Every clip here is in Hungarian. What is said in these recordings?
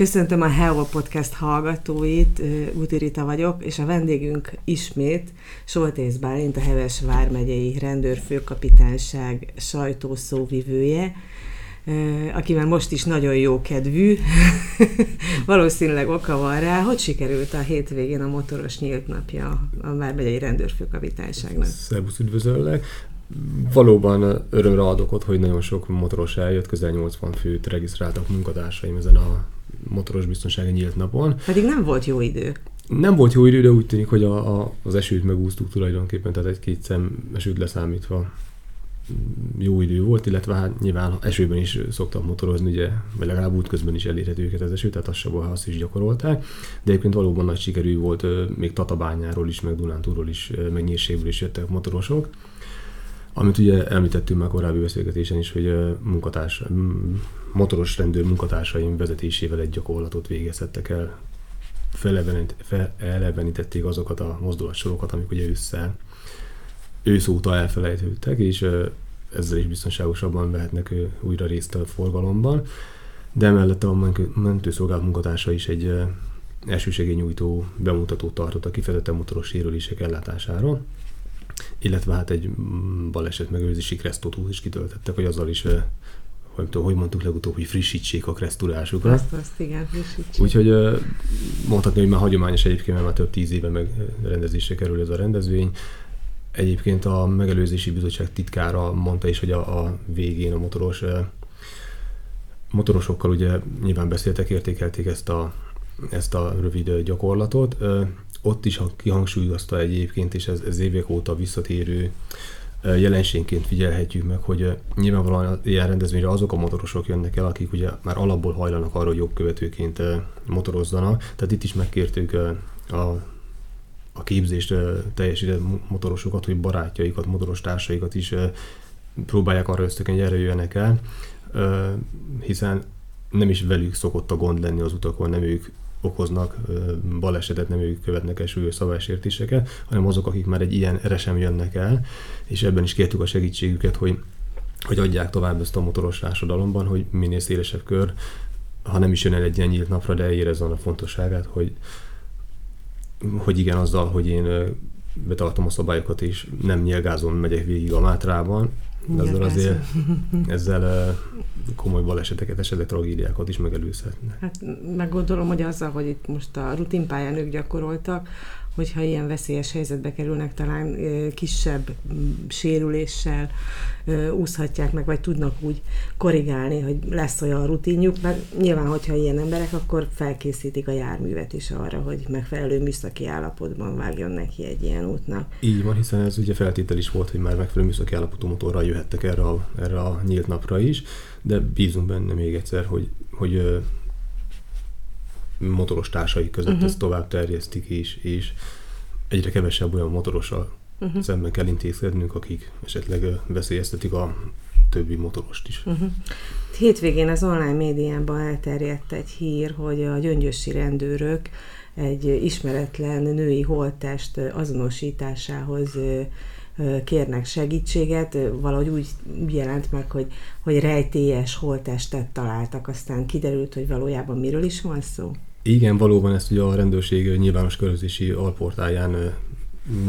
Köszöntöm a Hello Podcast hallgatóit, Úti vagyok, és a vendégünk ismét Soltész Bálint, a Heves Vármegyei Rendőrfőkapitányság sajtószóvivője, akivel most is nagyon jó kedvű. Valószínűleg oka van rá. Hogy sikerült a hétvégén a motoros nyílt napja a Vármegyei Rendőrfőkapitányságnak? Szervusz, üdvözöllek! Valóban örömre adok ott, hogy nagyon sok motoros eljött, közel 80 főt regisztráltak munkatársaim ezen a motoros biztonsági nyílt napon. Pedig nem volt jó idő. Nem volt jó idő, de úgy tűnik, hogy a, a, az esőt megúsztuk tulajdonképpen, tehát egy-két szem esőt leszámítva jó idő volt, illetve hát nyilván esőben is szoktak motorozni, ugye, vagy legalább útközben is elérhető őket az eső, tehát azt sem azt is gyakorolták. De egyébként valóban nagy sikerű volt, még Tatabányáról is, meg Dunántúról is, meg Nyírségből is jöttek motorosok. Amit ugye említettünk már korábbi beszélgetésen is, hogy munkatárs, motoros rendőr munkatársaim vezetésével egy gyakorlatot végezhettek el. Felelevenítették azokat a mozdulatsorokat, amik ugye ősszel, ősz óta elfelejtődtek, és ezzel is biztonságosabban vehetnek újra részt a forgalomban. De emellett a mentőszolgálat munkatársa is egy elsősegélynyújtó bemutatót tartott a kifejezetten motoros sérülések ellátására illetve hát egy mm, baleset megőrzési kresztót is kitöltettek, hogy azzal is hogy, tudom, hogy mondtuk legutóbb, hogy frissítsék a kresztulásukat. Azt, azt igen, frissítsék. Úgyhogy mondhatni, hogy már hagyományos egyébként, mert már több tíz éve meg rendezésre kerül ez a rendezvény. Egyébként a megelőzési bizottság titkára mondta is, hogy a, a végén a motoros motorosokkal ugye nyilván beszéltek, értékelték ezt a, ezt a rövid gyakorlatot ott is kihangsúlyozta egyébként, és ez, ez évek óta visszatérő jelenségként figyelhetjük meg, hogy nyilvánvalóan ilyen rendezvényre azok a motorosok jönnek el, akik ugye már alapból hajlanak arra, hogy jogkövetőként motorozzanak. Tehát itt is megkértük a, a képzést teljesített motorosokat, hogy barátjaikat, motoros társaikat is próbálják arra ösztökeni, hogy erre jöjjenek el, hiszen nem is velük szokott a gond lenni az utakon, nem ők okoznak balesetet, nem ők követnek el súlyos szabálysértéseket, hanem azok, akik már egy ilyen sem jönnek el, és ebben is kértük a segítségüket, hogy, hogy adják tovább ezt a motoros társadalomban, hogy minél szélesebb kör, ha nem is jön el egy ilyen nyílt napra, de érezze a fontosságát, hogy, hogy igen, azzal, hogy én betartom a szabályokat, és nem nyelgázom, megyek végig a Mátrában, de ezzel azért ezzel komoly baleseteket, esetleg tragédiákat is megelőzhetnek. Hát meggondolom, hogy azzal, hogy itt most a rutinpályán ők gyakoroltak, hogyha ilyen veszélyes helyzetbe kerülnek, talán kisebb sérüléssel úszhatják meg, vagy tudnak úgy korrigálni, hogy lesz olyan rutinjuk, mert nyilván, hogyha ilyen emberek, akkor felkészítik a járművet is arra, hogy megfelelő műszaki állapotban vágjon neki egy ilyen útnak. Így van, hiszen ez ugye feltétel is volt, hogy már megfelelő műszaki állapotú motorral jöhettek erre a, erre a nyílt napra is, de bízunk benne még egyszer, hogy, hogy motoros társai között uh-huh. ezt tovább terjesztik, és, és egyre kevesebb olyan motorossal uh-huh. szemben kell intézkednünk, akik esetleg veszélyeztetik a többi motorost is. Uh-huh. Hétvégén az online médiában elterjedt egy hír, hogy a gyöngyösi rendőrök egy ismeretlen női holttest azonosításához kérnek segítséget, valahogy úgy jelent meg, hogy, hogy rejtélyes holttestet találtak, aztán kiderült, hogy valójában miről is van szó. Igen, valóban ezt ugye a rendőrség nyilvános körözési alportáján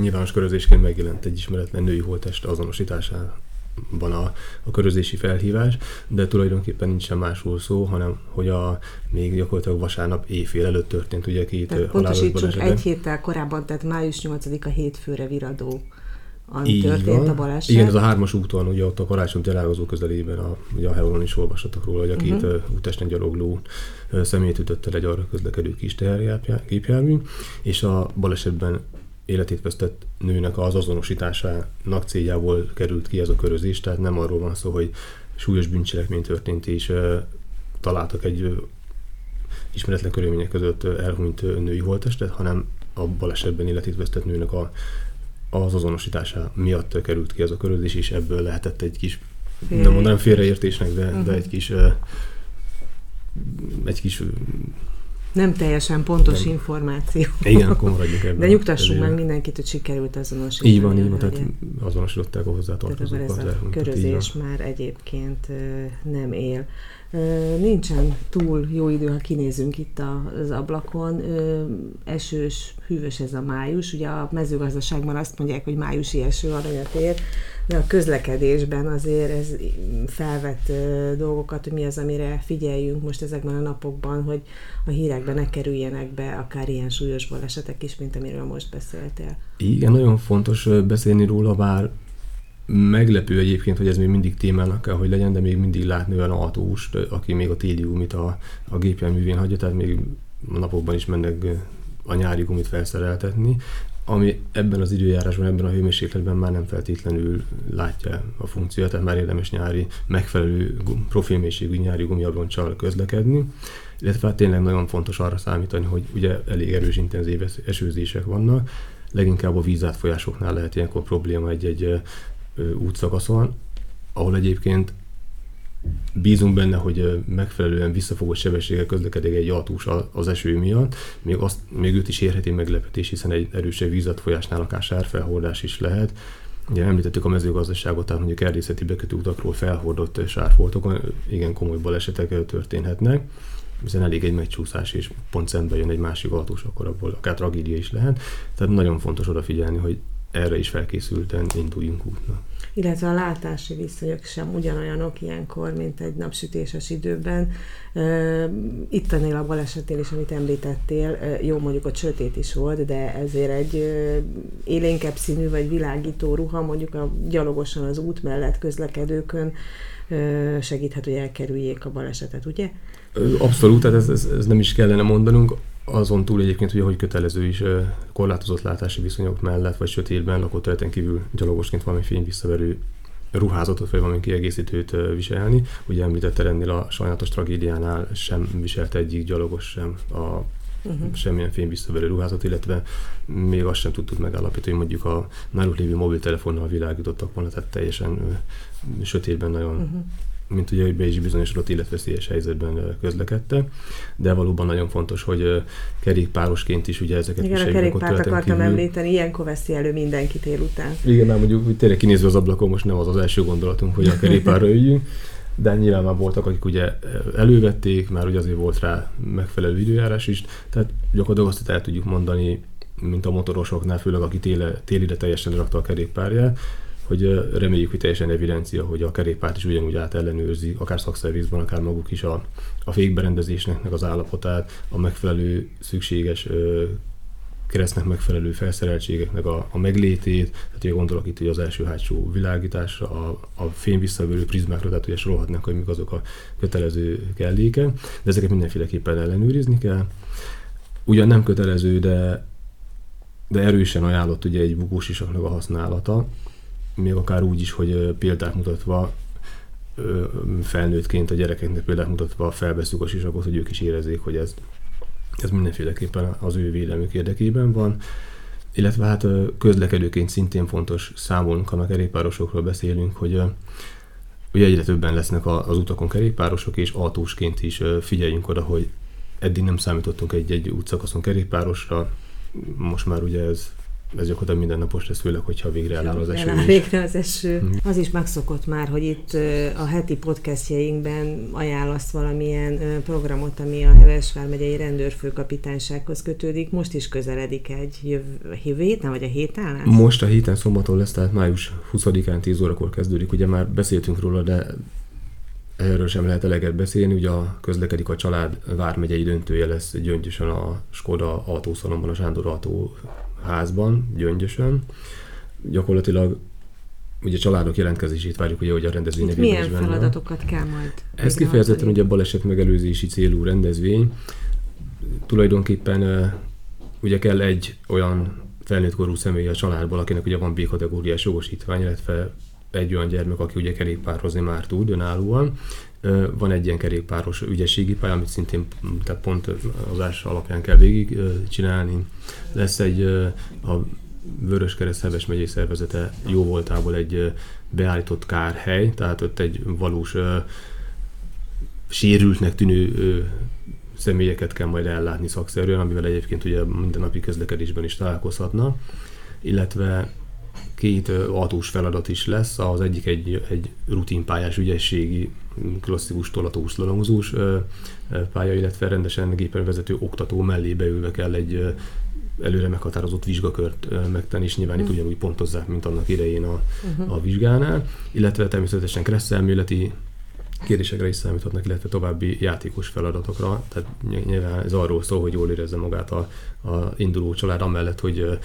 nyilvános körözésként megjelent egy ismeretlen női holttest azonosításában a, a körözési felhívás, de tulajdonképpen nincsen másról szó, hanem hogy a még gyakorlatilag vasárnap éjfél előtt történt ugye két tehát halálos baleset. egy héttel korábban, tehát május 8-a hétfőre viradó Így történt van. a baleset. Igen, ez a hármas úton, ugye ott a karácsony találkozó közelében, a, ugye a Heuron is olvashatok róla, hogy a két uh-huh. útesten gyalogló személyt ütött el egy arra közlekedő kis tehergépjármű, és a balesetben életét vesztett nőnek az azonosításának céljából került ki ez a körözés, tehát nem arról van szó, hogy súlyos bűncselekmény történt, és találtak egy ismeretlen körülmények között elhunyt női holttestet, hanem a balesetben életét vesztett nőnek a, az azonosítása miatt került ki ez a körözés, és ebből lehetett egy kis, nem mondanám félreértésnek, de, uh-huh. de egy kis egy kis Nem teljesen pontos nem. információ. Igen, akkor maradjuk ebben. De nyugtassunk meg mindenkit, hogy sikerült azonosítani. Így van, így van, tehát azonosították a hozzátartozók. Tehát ez a körözés már egyébként nem él. Nincsen túl jó idő, ha kinézünk itt az ablakon. Esős, hűvös ez a május. Ugye a mezőgazdaságban azt mondják, hogy májusi eső aranyat ér, de a közlekedésben azért ez felvett dolgokat, hogy mi az, amire figyeljünk most ezekben a napokban, hogy a hírekben ne kerüljenek be akár ilyen súlyos balesetek is, mint amiről most beszéltél. Igen, nagyon fontos beszélni róla, bár Meglepő egyébként, hogy ez még mindig témának kell, hogy legyen, de még mindig látni olyan autóst, aki még a téli gumit a, a gépjárművén hagyja, tehát még napokban is mennek a nyári gumit felszereltetni, ami ebben az időjárásban, ebben a hőmérsékletben már nem feltétlenül látja a funkciót, tehát már érdemes nyári, megfelelő profilmészségű nyári gumiabroncsal közlekedni, illetve hát tényleg nagyon fontos arra számítani, hogy ugye elég erős intenzív esőzések vannak, leginkább a vízátfolyásoknál lehet ilyenkor probléma egy-egy útszakaszon, ahol egyébként bízunk benne, hogy megfelelően visszafogott sebességgel közlekedik egy autós az eső miatt, még, azt, még őt is érheti meglepetés, hiszen egy erősebb vízatfolyásnál akár sárfelhordás is lehet. Ugye említettük a mezőgazdaságot, tehát mondjuk erdészeti bekötő utakról felhordott sárfoltokon igen komoly balesetek történhetnek hiszen elég egy megcsúszás, és pont szembe jön egy másik autós, akkor abból akár tragédia is lehet. Tehát nagyon fontos odafigyelni, hogy erre is felkészülten induljunk útnak. Illetve a látási viszonyok sem ugyanolyanok ilyenkor, mint egy napsütéses időben. Itt ennél a balesetnél is, amit említettél, jó mondjuk a sötét is volt, de ezért egy élénkebb színű vagy világító ruha mondjuk a gyalogosan az út mellett közlekedőkön segíthet, hogy elkerüljék a balesetet, ugye? Abszolút, tehát ez, ez, ez nem is kellene mondanunk. Azon túl egyébként, hogy, hogy kötelező is korlátozott látási viszonyok mellett, vagy sötétben lakóterületen kívül gyalogosként valami fény visszaverő ruházatot, vagy valami kiegészítőt viselni. Ugye említette ennél a sajnálatos tragédiánál sem viselt egyik gyalogos sem a uh-huh. semmilyen visszaverő ruházat, illetve még azt sem tudtuk megállapítani, hogy mondjuk a náluk lévő mobiltelefonnal világítottak volna, tehát teljesen sötétben nagyon uh-huh mint ugye, hogy be is bizonyosodott életveszélyes helyzetben közlekedte, de valóban nagyon fontos, hogy kerékpárosként is ugye ezeket Igen, a kerékpárt akartam kívül. említeni, ilyenkor veszi elő mindenkit délután. Igen, már mondjuk hogy tényleg kinézve az ablakon most nem az az első gondolatunk, hogy a kerékpárra üljünk, de nyilván már voltak, akik ugye elővették, már ugye azért volt rá megfelelő időjárás is, tehát gyakorlatilag azt el tudjuk mondani, mint a motorosoknál, főleg aki téle, télire teljesen rakta a kerékpárját, hogy reméljük, hogy teljesen evidencia, hogy a kerékpárt is ugyanúgy át ellenőrzi, akár szakszervizben, akár maguk is a, a fékberendezésnek az állapotát, a megfelelő szükséges keresztnek megfelelő felszereltségeknek a, a meglétét, tehát ugye gondolok itt ugye az első-hátsó világításra, a, a fényvisszaverő prizmákra, tehát ugye sorolhatnak, hogy mik azok a kötelező kellékek, de ezeket mindenféleképpen ellenőrizni kell. Ugyan nem kötelező, de, de erősen ajánlott ugye egy bukósisaknak a használata, még akár úgy is, hogy példát mutatva felnőttként a gyerekeknek példát mutatva felveszünk a sisakot, hogy ők is érezzék, hogy ez, ez mindenféleképpen az ő védelmük érdekében van. Illetve hát közlekedőként szintén fontos számolnunk, ha a kerékpárosokról beszélünk, hogy ugye egyre többen lesznek az utakon kerékpárosok, és autósként is figyeljünk oda, hogy eddig nem számítottunk egy-egy útszakaszon kerékpárosra, most már ugye ez ez gyakorlatilag mindennapos lesz, főleg, hogyha végre eláll az eső. végre az eső. Mm. Az is megszokott már, hogy itt a heti podcastjainkben ajánlasz valamilyen programot, ami a Hevesvár megyei rendőrfőkapitánysághoz kötődik. Most is közeledik egy jövő héten, vagy a héten lesz? Most a héten szombaton lesz, tehát május 20-án 10 órakor kezdődik. Ugye már beszéltünk róla, de erről sem lehet eleget beszélni. Ugye a közlekedik a család vármegyei döntője lesz Gyöngyösen a Skoda autószalomban, a Sándor autó házban, gyöngyösen. Gyakorlatilag ugye családok jelentkezését várjuk, ugye, hogy a rendezvény Milyen feladatokat kell majd? Ez kifejezetten ugye baleset megelőzési célú rendezvény. Tulajdonképpen ugye kell egy olyan felnőtt korú személy a családból, akinek ugye van B-kategóriás jogosítvány, illetve egy olyan gyermek, aki ugye kerékpározni már tud önállóan. Van egy ilyen kerékpáros ügyességi pálya, amit szintén tehát pont az ás alapján kell végig csinálni. Lesz egy a Vörös Kereszt Heves megyei szervezete jó voltából egy beállított kárhely, tehát ott egy valós sérültnek tűnő személyeket kell majd ellátni szakszerűen, amivel egyébként ugye mindennapi közlekedésben is találkozhatna, illetve két autós feladat is lesz, az egyik egy, egy rutinpályás ügyességi klasszikus tolatós szlalomozós pálya, illetve rendesen gépen vezető oktató mellé beülve kell egy előre meghatározott vizsgakört megtenni, és nyilván itt mhm. ugyanúgy pontozzák, mint annak idején a, uh-huh. a vizsgánál, illetve természetesen kresszelméleti kérdésekre is számíthatnak, illetve további játékos feladatokra. Tehát nyilván ez arról szól, hogy jól érezze magát a, a induló család, amellett, hogy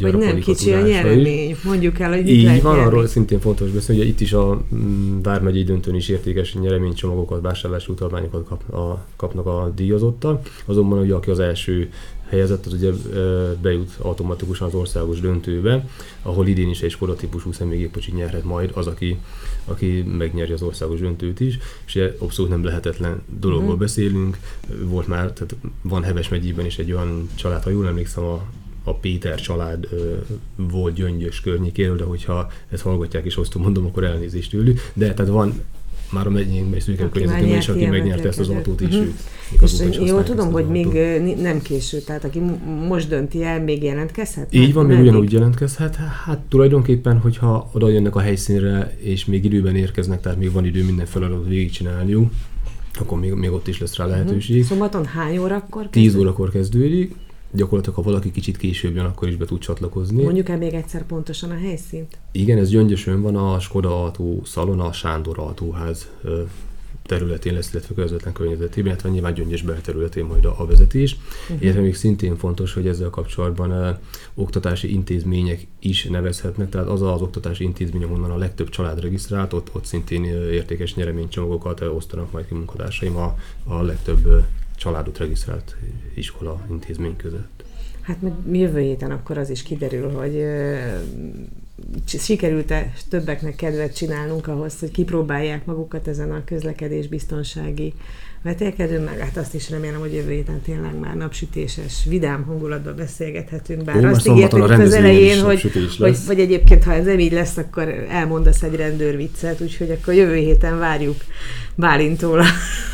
Hogy nem kicsi a nyeremény, mondjuk el, hogy Így van, nyerni. arról szintén fontos beszélni, hogy itt is a mm, Vármegyei döntőn is értékes nyereménycsomagokat, vásárlási utalványokat kap, a, kapnak a díjazottal. Azonban ugye aki az első helyezett, az ugye bejut automatikusan az országos döntőbe, ahol idén is egy Skoda típusú személygépkocsit nyerhet majd az, aki, aki megnyeri az országos döntőt is, és abszolút nem lehetetlen dologból uh-huh. beszélünk. Volt már, tehát van Heves megyében is egy olyan család, ha jól emlékszem, a a Péter család ö, volt gyöngyös környékéről, de hogyha ezt hallgatják és azt mondom, akkor elnézést tőlük. De tehát van már a megyénkben, szűkebb környezetünkben is, aki megnyerte ezt az autót is. Uh-huh. És jól tudom, hogy még nem késő, tehát aki most dönti el, még jelentkezhet? Így van, még ugyanúgy jelentkezhet. Hát tulajdonképpen, hogyha oda jönnek a helyszínre, és még időben érkeznek, tehát még van idő minden feladatot végigcsinálniuk, akkor még, még ott is lesz rá mhm. lehetőség. Uh-huh. Szombaton hány órakor? 10 órakor kezdődik gyakorlatilag ha valaki kicsit később jön, akkor is be tud csatlakozni. Mondjuk el még egyszer pontosan a helyszínt? Igen, ez Gyöngyösön van a Skoda Autó szalon, a Sándor Autóház területén lesz, illetve közvetlen környezetében, illetve nyilván Gyöngyös belterületén majd a, a vezetés. Uh-huh. Illetve még szintén fontos, hogy ezzel kapcsolatban uh, oktatási intézmények is nevezhetnek, tehát az az oktatási intézmény, ahonnan a legtöbb család regisztrált, ott, ott szintén értékes nyereménycsomagokat osztanak majd ki munkatársaim a, a legtöbb családot regisztrált iskola intézmény között. Hát jövő héten akkor az is kiderül, hogy sikerült-e többeknek kedvet csinálnunk ahhoz, hogy kipróbálják magukat ezen a közlekedés biztonsági vetélkedőn, meg hát azt is remélem, hogy jövő héten tényleg már napsütéses, vidám hangulatban beszélgethetünk, bár Ó, azt ígértük az elején, hogy, hogy, hogy egyébként, ha ez nem így lesz, akkor elmondasz egy rendőrviccet, úgyhogy akkor jövő héten várjuk Bálintól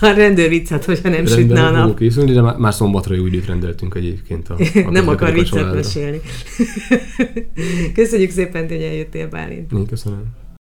a rendőrviccet, hogyha nem Rendben, sütne a nap. Készülni, de már, már szombatra jó időt rendeltünk egyébként. A, a nem akar viccet mesélni. Köszönjük szépen, hogy eljöttél, Bálint. Én köszönöm.